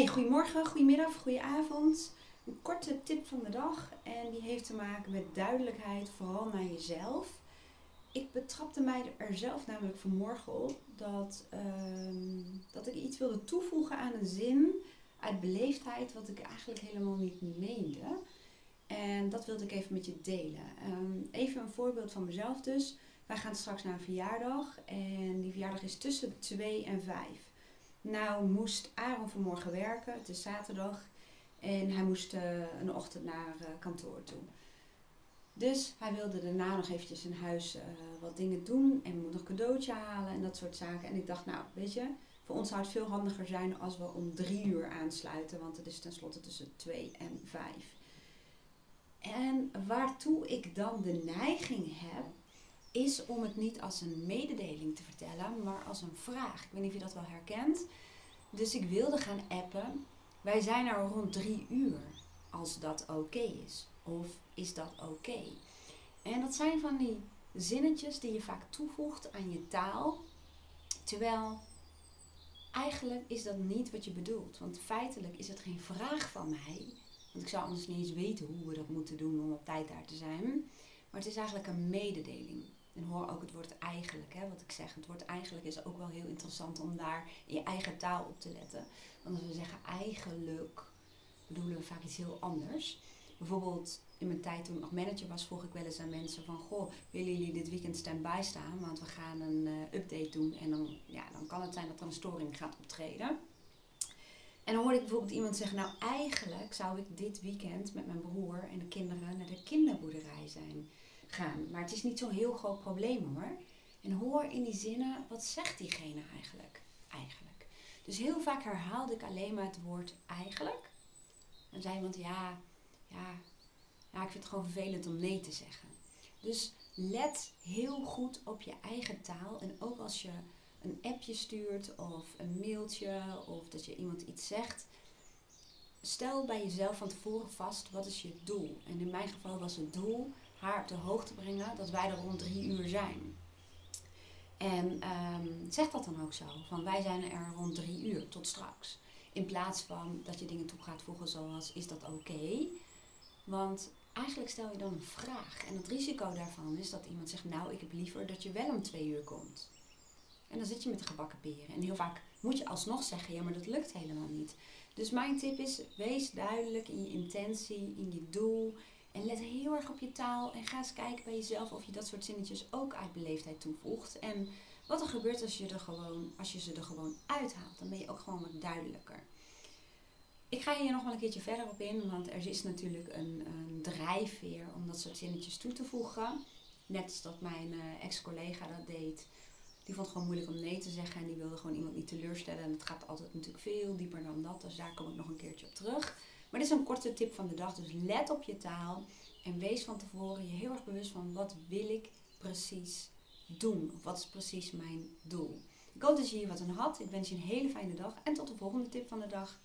Hey, goedemorgen, goedemiddag, goedenavond. Een korte tip van de dag en die heeft te maken met duidelijkheid, vooral naar jezelf. Ik betrapte mij er zelf namelijk vanmorgen op dat, ehm, dat ik iets wilde toevoegen aan een zin uit beleefdheid wat ik eigenlijk helemaal niet meende. En dat wilde ik even met je delen. Ehm, even een voorbeeld van mezelf dus. Wij gaan straks naar een verjaardag en die verjaardag is tussen 2 en 5. Nou moest Aaron vanmorgen werken, het is zaterdag. En hij moest uh, een ochtend naar uh, kantoor toe. Dus hij wilde daarna nog eventjes in huis uh, wat dingen doen en moet nog cadeautje halen en dat soort zaken. En ik dacht, nou, weet je, voor ons zou het veel handiger zijn als we om drie uur aansluiten, want het is tenslotte tussen twee en vijf. En waartoe ik dan de neiging heb, is om het niet als een mededeling te vertellen, maar als een vraag. Ik weet niet of je dat wel herkent. Dus ik wilde gaan appen. Wij zijn er rond drie uur, als dat oké is. Of is dat oké? En dat zijn van die zinnetjes die je vaak toevoegt aan je taal. Terwijl eigenlijk is dat niet wat je bedoelt. Want feitelijk is het geen vraag van mij. Want ik zou anders niet eens weten hoe we dat moeten doen om op tijd daar te zijn. Maar het is eigenlijk een mededeling. En hoor ook het woord eigenlijk, hè, wat ik zeg. Het woord eigenlijk is ook wel heel interessant om daar in je eigen taal op te letten. Want als we zeggen eigenlijk, bedoelen we vaak iets heel anders. Bijvoorbeeld in mijn tijd toen ik nog manager was, vroeg ik wel eens aan mensen van... Goh, willen jullie dit weekend stand-by staan? Want we gaan een uh, update doen en dan, ja, dan kan het zijn dat er een storing gaat optreden. En dan hoorde ik bijvoorbeeld iemand zeggen, nou eigenlijk zou ik dit weekend met mijn broer en de kinderen naar de kinderboerderij zijn gaan. Maar het is niet zo'n heel groot probleem hoor. En hoor in die zinnen, wat zegt diegene eigenlijk? Eigenlijk. Dus heel vaak herhaalde ik alleen maar het woord eigenlijk. Dan zei iemand, ja, ja, ja, ik vind het gewoon vervelend om nee te zeggen. Dus let heel goed op je eigen taal. En ook als je een appje stuurt of een mailtje of dat je iemand iets zegt. Stel bij jezelf van tevoren vast, wat is je doel? En in mijn geval was het doel haar op de hoogte brengen dat wij er rond drie uur zijn. En um, zeg dat dan ook zo, van wij zijn er rond drie uur, tot straks. In plaats van dat je dingen toe gaat voegen zoals, is dat oké? Want eigenlijk stel je dan een vraag. En het risico daarvan is dat iemand zegt, nou ik heb liever dat je wel om twee uur komt. En dan zit je met de gebakken peren. En heel vaak moet je alsnog zeggen, ja maar dat lukt helemaal niet. Dus mijn tip is, wees duidelijk in je intentie, in je doel. En let heel erg op je taal en ga eens kijken bij jezelf of je dat soort zinnetjes ook uit beleefdheid toevoegt. En wat er gebeurt als je, er gewoon, als je ze er gewoon uithaalt. Dan ben je ook gewoon wat duidelijker. Ik ga hier nog wel een keertje verder op in, want er is natuurlijk een, een drijfveer om dat soort zinnetjes toe te voegen. Net als dat mijn uh, ex-collega dat deed. Die vond het gewoon moeilijk om nee te zeggen en die wilde gewoon iemand niet teleurstellen. En het gaat altijd natuurlijk veel dieper dan dat, dus daar kom ik nog een keertje op terug. Maar dit is een korte tip van de dag, dus let op je taal en wees van tevoren je heel erg bewust van wat wil ik precies doen? Wat is precies mijn doel? Ik hoop dat je hier wat aan had. Ik wens je een hele fijne dag en tot de volgende tip van de dag.